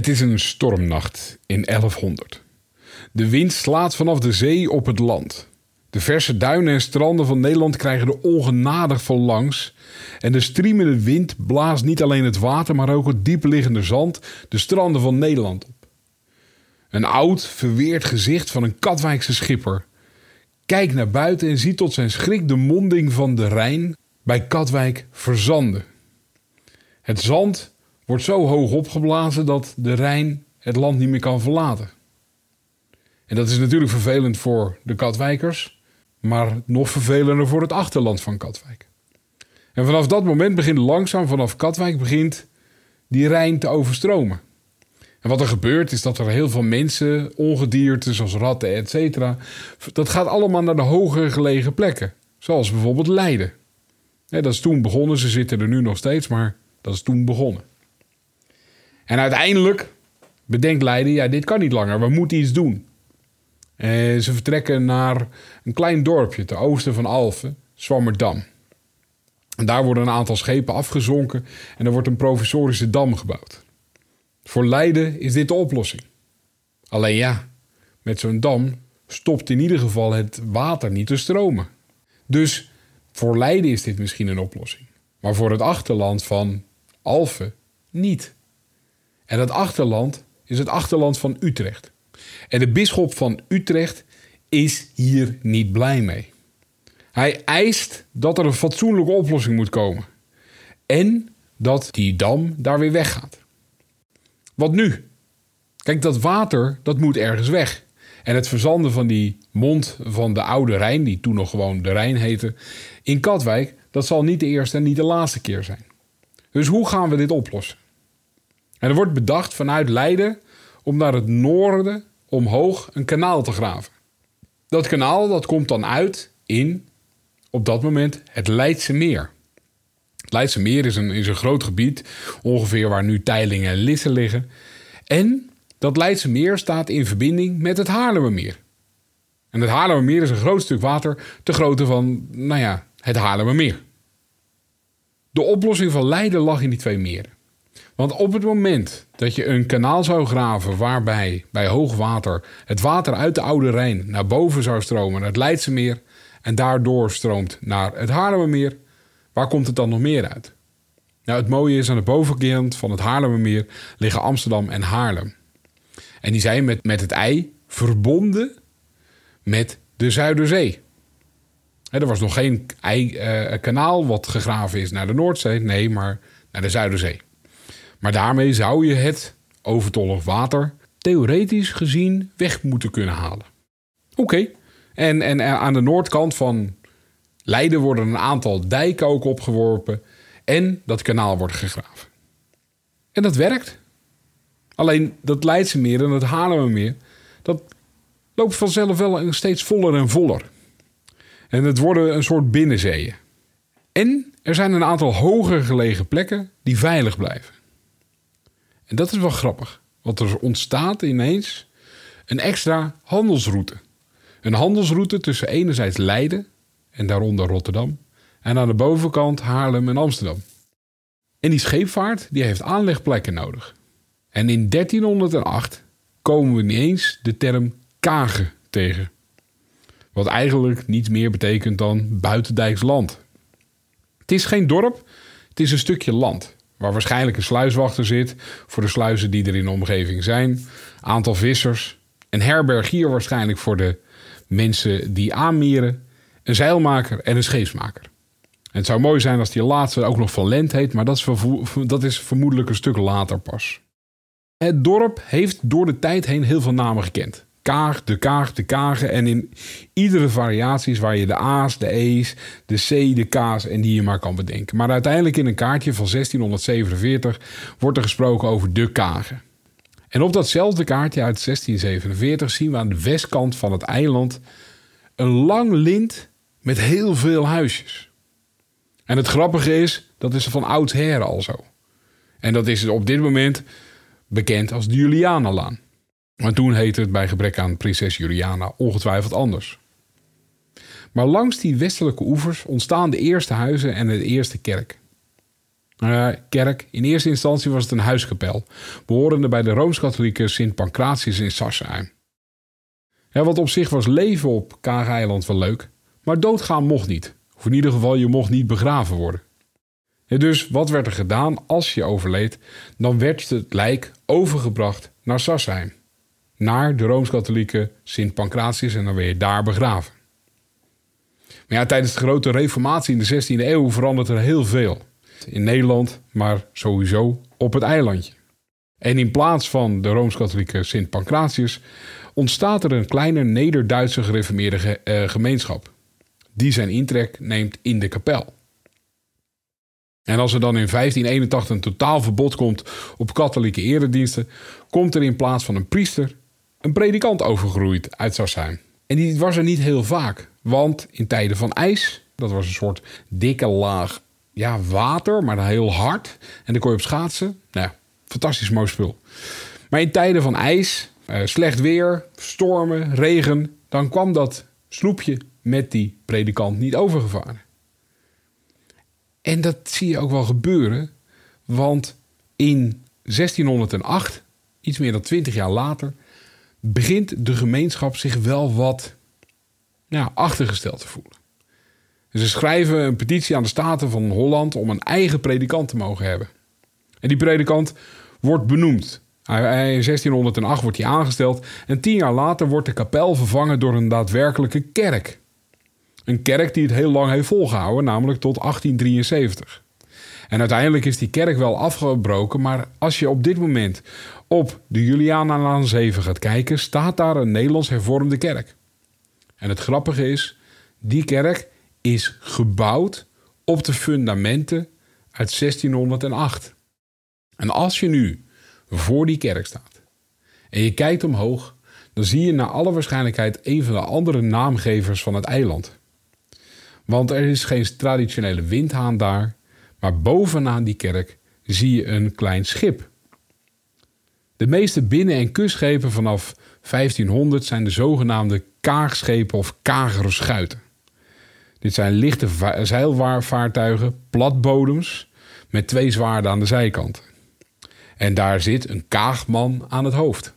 Het is een stormnacht in 1100. De wind slaat vanaf de zee op het land. De verse duinen en stranden van Nederland krijgen er ongenadig van langs. En de striemende wind blaast niet alleen het water, maar ook het diepliggende zand de stranden van Nederland op. Een oud, verweerd gezicht van een Katwijkse schipper kijkt naar buiten en ziet tot zijn schrik de monding van de Rijn bij Katwijk verzanden. Het zand wordt zo hoog opgeblazen dat de Rijn het land niet meer kan verlaten. En dat is natuurlijk vervelend voor de Katwijkers, maar nog vervelender voor het achterland van Katwijk. En vanaf dat moment begint langzaam vanaf Katwijk begint die Rijn te overstromen. En wat er gebeurt is dat er heel veel mensen, ongedierte zoals ratten, etc. Dat gaat allemaal naar de hoger gelegen plekken. Zoals bijvoorbeeld Leiden. dat is toen begonnen, ze zitten er nu nog steeds, maar dat is toen begonnen. En uiteindelijk bedenkt Leiden, ja dit kan niet langer, we moeten iets doen. En ze vertrekken naar een klein dorpje ten oosten van Alphen, Zwammerdam. En daar worden een aantal schepen afgezonken en er wordt een provisorische dam gebouwd. Voor Leiden is dit de oplossing. Alleen ja, met zo'n dam stopt in ieder geval het water niet te stromen. Dus voor Leiden is dit misschien een oplossing. Maar voor het achterland van Alphen niet. En dat achterland is het achterland van Utrecht. En de bisschop van Utrecht is hier niet blij mee. Hij eist dat er een fatsoenlijke oplossing moet komen. En dat die dam daar weer weggaat. Wat nu? Kijk, dat water, dat moet ergens weg. En het verzanden van die mond van de oude Rijn, die toen nog gewoon de Rijn heette, in Katwijk, dat zal niet de eerste en niet de laatste keer zijn. Dus hoe gaan we dit oplossen? En er wordt bedacht vanuit Leiden om naar het noorden omhoog een kanaal te graven. Dat kanaal dat komt dan uit in, op dat moment, het Leidse Meer. Het Leidse Meer is een, is een groot gebied, ongeveer waar nu Teilingen en Lisse liggen. En dat Leidse Meer staat in verbinding met het Haarlemmermeer. En het Haarlemmermeer is een groot stuk water, te grootte van, nou ja, het Haarlemmermeer. De oplossing van Leiden lag in die twee meren. Want op het moment dat je een kanaal zou graven waarbij bij hoog water het water uit de Oude Rijn naar boven zou stromen naar het Leidse Meer en daardoor stroomt naar het Haarlemmermeer, waar komt het dan nog meer uit? Nou, het mooie is aan de bovenkant van het Haarlemmermeer liggen Amsterdam en Haarlem. En die zijn met, met het ei verbonden met de Zuiderzee. er was nog geen ei, uh, kanaal wat gegraven is naar de Noordzee, nee, maar naar de Zuiderzee. Maar daarmee zou je het overtollig water theoretisch gezien weg moeten kunnen halen. Oké, en, en aan de noordkant van Leiden worden een aantal dijken ook opgeworpen en dat kanaal wordt gegraven. En dat werkt. Alleen dat Leidse meer en het Haarlemmermeer, dat loopt vanzelf wel steeds voller en voller. En het worden een soort binnenzeeën. En er zijn een aantal hoger gelegen plekken die veilig blijven. En dat is wel grappig, want er ontstaat ineens een extra handelsroute. Een handelsroute tussen enerzijds Leiden en daaronder Rotterdam en aan de bovenkant Haarlem en Amsterdam. En die scheepvaart die heeft aanlegplekken nodig. En in 1308 komen we ineens de term kagen tegen. Wat eigenlijk niets meer betekent dan buitendijks land. Het is geen dorp, het is een stukje land waar waarschijnlijk een sluiswachter zit voor de sluizen die er in de omgeving zijn, aantal vissers, een herbergier waarschijnlijk voor de mensen die aanmeren, een zeilmaker en een scheepsmaker. Het zou mooi zijn als die laatste ook nog van Lent heet, maar dat is, dat is vermoedelijk een stuk later pas. Het dorp heeft door de tijd heen heel veel namen gekend. De Kaag, de Kagen. En in iedere variaties waar je de A's, de E's, de C, de K's en die je maar kan bedenken. Maar uiteindelijk in een kaartje van 1647 wordt er gesproken over de Kagen. En op datzelfde kaartje uit 1647 zien we aan de westkant van het eiland een lang lint met heel veel huisjes. En het grappige is, dat is van oudsher al zo. En dat is op dit moment bekend als de Julianalaan. Maar toen heette het bij gebrek aan prinses Juliana ongetwijfeld anders. Maar langs die westelijke oevers ontstaan de eerste huizen en de eerste kerk. Uh, kerk, in eerste instantie was het een huiskapel, behorende bij de rooms-katholieke Sint Pancratius in Sassenheim. Ja, wat op zich was leven op Kaag-eiland wel leuk, maar doodgaan mocht niet. Of in ieder geval, je mocht niet begraven worden. dus wat werd er gedaan als je overleed? Dan werd het lijk overgebracht naar Sassenheim. Naar de Rooms-Katholieke Sint Pancratius en dan je daar begraven. Maar ja, tijdens de grote reformatie in de 16e eeuw verandert er heel veel. In Nederland, maar sowieso op het eilandje. En in plaats van de Rooms-Katholieke Sint Pancratius ontstaat er een kleine Neder-Duitse gereformeerde eh, gemeenschap. Die zijn intrek neemt in de kapel. En als er dan in 1581 een totaal verbod komt op katholieke erediensten, komt er in plaats van een priester een predikant overgroeid uit Sassheim. En die was er niet heel vaak, want in tijden van ijs, dat was een soort dikke laag ja, water, maar heel hard. En dan kon je op schaatsen. Nou fantastisch mooi spul. Maar in tijden van ijs, eh, slecht weer, stormen, regen, dan kwam dat sloepje met die predikant niet overgevaren. En dat zie je ook wel gebeuren, want in 1608, iets meer dan 20 jaar later, begint de gemeenschap zich wel wat achtergesteld te voelen. ze schrijven een petitie aan de Staten van Holland om een eigen predikant te mogen hebben. En die predikant wordt benoemd. In 1608 wordt hij aangesteld en tien jaar later wordt de kapel vervangen door een daadwerkelijke kerk. Een kerk die het heel lang heeft volgehouden, namelijk tot 1873. En uiteindelijk is die kerk wel afgebroken, maar als je op dit moment op de Julianalaan 7 gaat kijken, staat daar een Nederlands hervormde kerk. En het grappige is, die kerk is gebouwd op de fundamenten uit 1608. En als je nu voor die kerk staat en je kijkt omhoog, dan zie je naar alle waarschijnlijkheid een van de andere naamgevers van het eiland. Want er is geen traditionele windhaan daar, maar bovenaan die kerk zie je een klein schip. De meeste binnen- en kustschepen vanaf 1500 zijn de zogenaamde kaagschepen of kagerschuiten. Dit zijn lichte zeilvaartuigen, platbodems, met twee zwaarden aan de zijkanten. En daar zit een kaagman aan het hoofd.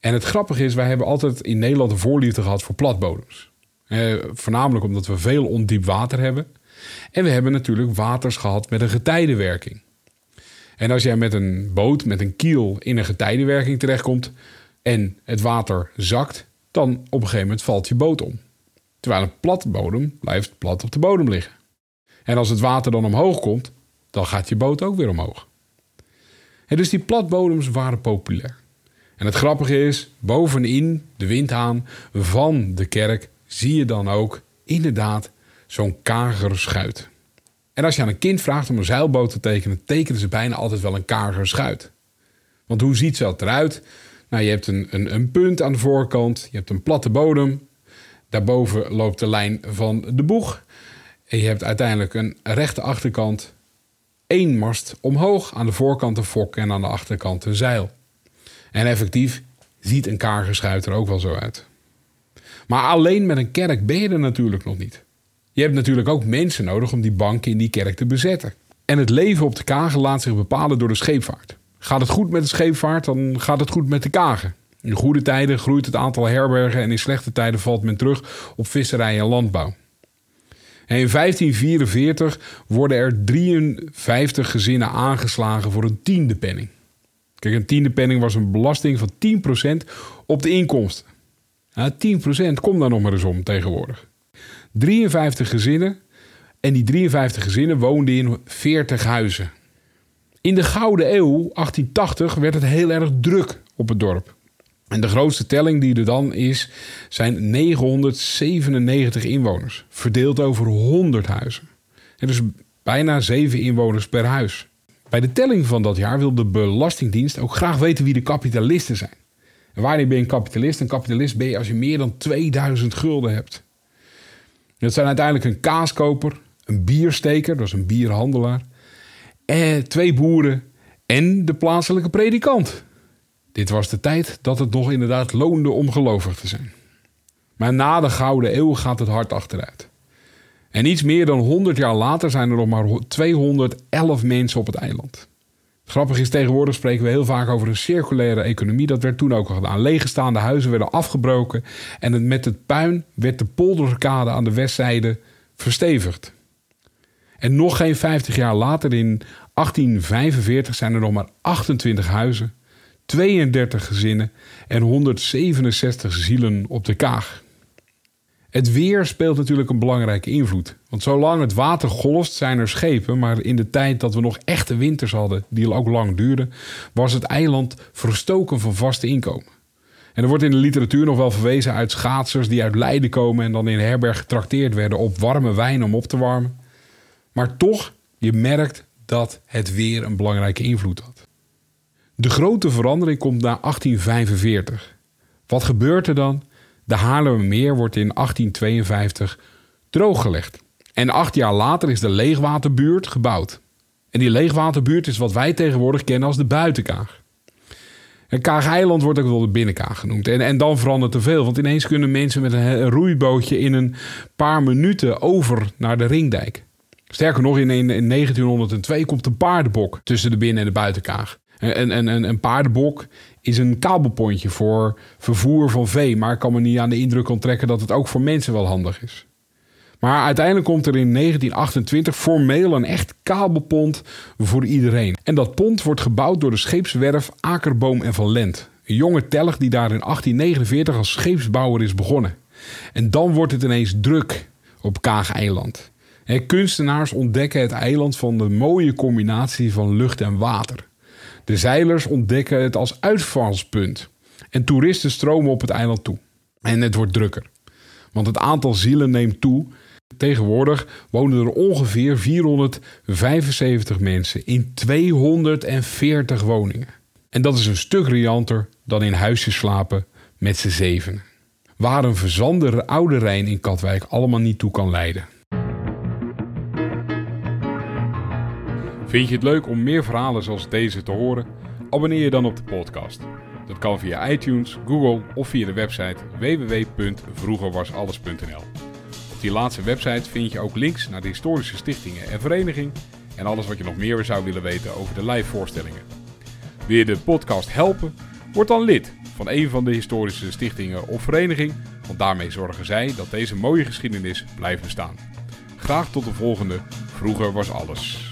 En het grappige is, wij hebben altijd in Nederland een voorliefde gehad voor platbodems. Eh, voornamelijk omdat we veel ondiep water hebben. En we hebben natuurlijk waters gehad met een getijdenwerking. En als jij met een boot, met een kiel in een getijdenwerking terechtkomt en het water zakt, dan op een gegeven moment valt je boot om. Terwijl een platte bodem blijft plat op de bodem liggen. En als het water dan omhoog komt, dan gaat je boot ook weer omhoog. En dus die platbodems waren populair. En het grappige is, bovenin de windhaan van de kerk zie je dan ook inderdaad zo'n kagerschuit. En als je aan een kind vraagt om een zeilboot te tekenen, tekenen ze bijna altijd wel een kagerschuit. Want hoe ziet dat eruit? Nou, je hebt een, een, een punt aan de voorkant, je hebt een platte bodem. Daarboven loopt de lijn van de boeg. En je hebt uiteindelijk een rechte achterkant, één mast omhoog, aan de voorkant een fok en aan de achterkant een zeil. En effectief ziet een kagerschuit er ook wel zo uit. Maar alleen met een kerk ben je er natuurlijk nog niet. Je hebt natuurlijk ook mensen nodig om die banken in die kerk te bezetten. En het leven op de Kagen laat zich bepalen door de scheepvaart. Gaat het goed met de scheepvaart, dan gaat het goed met de Kagen. In goede tijden groeit het aantal herbergen en in slechte tijden valt men terug op visserij en landbouw. In 1544 worden er 53 gezinnen aangeslagen voor een tiende penning. Kijk, een tiende penning was een belasting van 10% op de inkomsten. Ja, 10% komt daar nog maar eens om tegenwoordig. 53 gezinnen en die 53 gezinnen woonden in 40 huizen. In de Gouden Eeuw, 1880, werd het heel erg druk op het dorp. En de grootste telling die er dan is, zijn 997 inwoners, verdeeld over 100 huizen. En dus bijna 7 inwoners per huis. Bij de telling van dat jaar wil de Belastingdienst ook graag weten wie de kapitalisten zijn. En wanneer ben je een kapitalist? Een kapitalist ben je als je meer dan 2000 gulden hebt. Dat zijn uiteindelijk een kaaskoper, een biersteker, dat is een bierhandelaar, en twee boeren en de plaatselijke predikant. Dit was de tijd dat het nog inderdaad loonde om gelovig te zijn. Maar na de Gouden Eeuw gaat het hard achteruit. En iets meer dan 100 jaar later zijn er nog maar 211 mensen op het eiland. Grappig is, tegenwoordig spreken we heel vaak over een circulaire economie. Dat werd toen ook al gedaan. Leegstaande huizen werden afgebroken en met het puin werd de polderkade aan de westzijde verstevigd. En nog geen 50 jaar later, in 1845, zijn er nog maar 28 huizen, 32 gezinnen en 167 zielen op de kaag. Het weer speelt natuurlijk een belangrijke invloed. Want zolang het water golft, zijn er schepen. Maar in de tijd dat we nog echte winters hadden, die ook lang duurden, was het eiland verstoken van vaste inkomen. En er wordt in de literatuur nog wel verwezen uit schaatsers die uit Leiden komen en dan in herberg getrakteerd werden op warme wijn om op te warmen. Maar toch, je merkt dat het weer een belangrijke invloed had. De grote verandering komt na 1845. Wat gebeurt er dan? De Haarlemmermeer wordt in 1852 drooggelegd. En acht jaar later is de leegwaterbuurt gebouwd. En die leegwaterbuurt is wat wij tegenwoordig kennen als de buitenkaag. En Kaag-eiland wordt ook wel de binnenkaag genoemd. En, en dan verandert er veel, want ineens kunnen mensen met een roeibootje in een paar minuten over naar de ringdijk. Sterker nog, in, in 1902 komt een paardenbok tussen de binnen- en de buitenkaag. En, en, en een paardenbok is een kabelpontje voor vervoer van vee. Maar ik kan me niet aan de indruk onttrekken dat het ook voor mensen wel handig is. Maar uiteindelijk komt er in 1928 formeel een echt kabelpont voor iedereen. En dat pont wordt gebouwd door de scheepswerf Akerboom en Van Lent. Een jonge telg die daar in 1849 als scheepsbouwer is begonnen. En dan wordt het ineens druk op Kaag-eiland. Kunstenaars ontdekken het eiland van de mooie combinatie van lucht en water. De zeilers ontdekken het als uitvalspunt. En toeristen stromen op het eiland toe. En het wordt drukker. Want het aantal zielen neemt toe. Tegenwoordig wonen er ongeveer 475 mensen in 240 woningen. En dat is een stuk rianter dan in huisjes slapen met z'n zeven. Waar een verzande oude Rijn in Katwijk allemaal niet toe kan leiden. Vind je het leuk om meer verhalen zoals deze te horen? Abonneer je dan op de podcast. Dat kan via iTunes, Google of via de website www.vroegerwasalles.nl. Op die laatste website vind je ook links naar de historische stichtingen en vereniging en alles wat je nog meer zou willen weten over de live voorstellingen. Wil je de podcast helpen? Word dan lid van een van de historische stichtingen of vereniging, want daarmee zorgen zij dat deze mooie geschiedenis blijft bestaan. Graag tot de volgende. Vroeger was alles.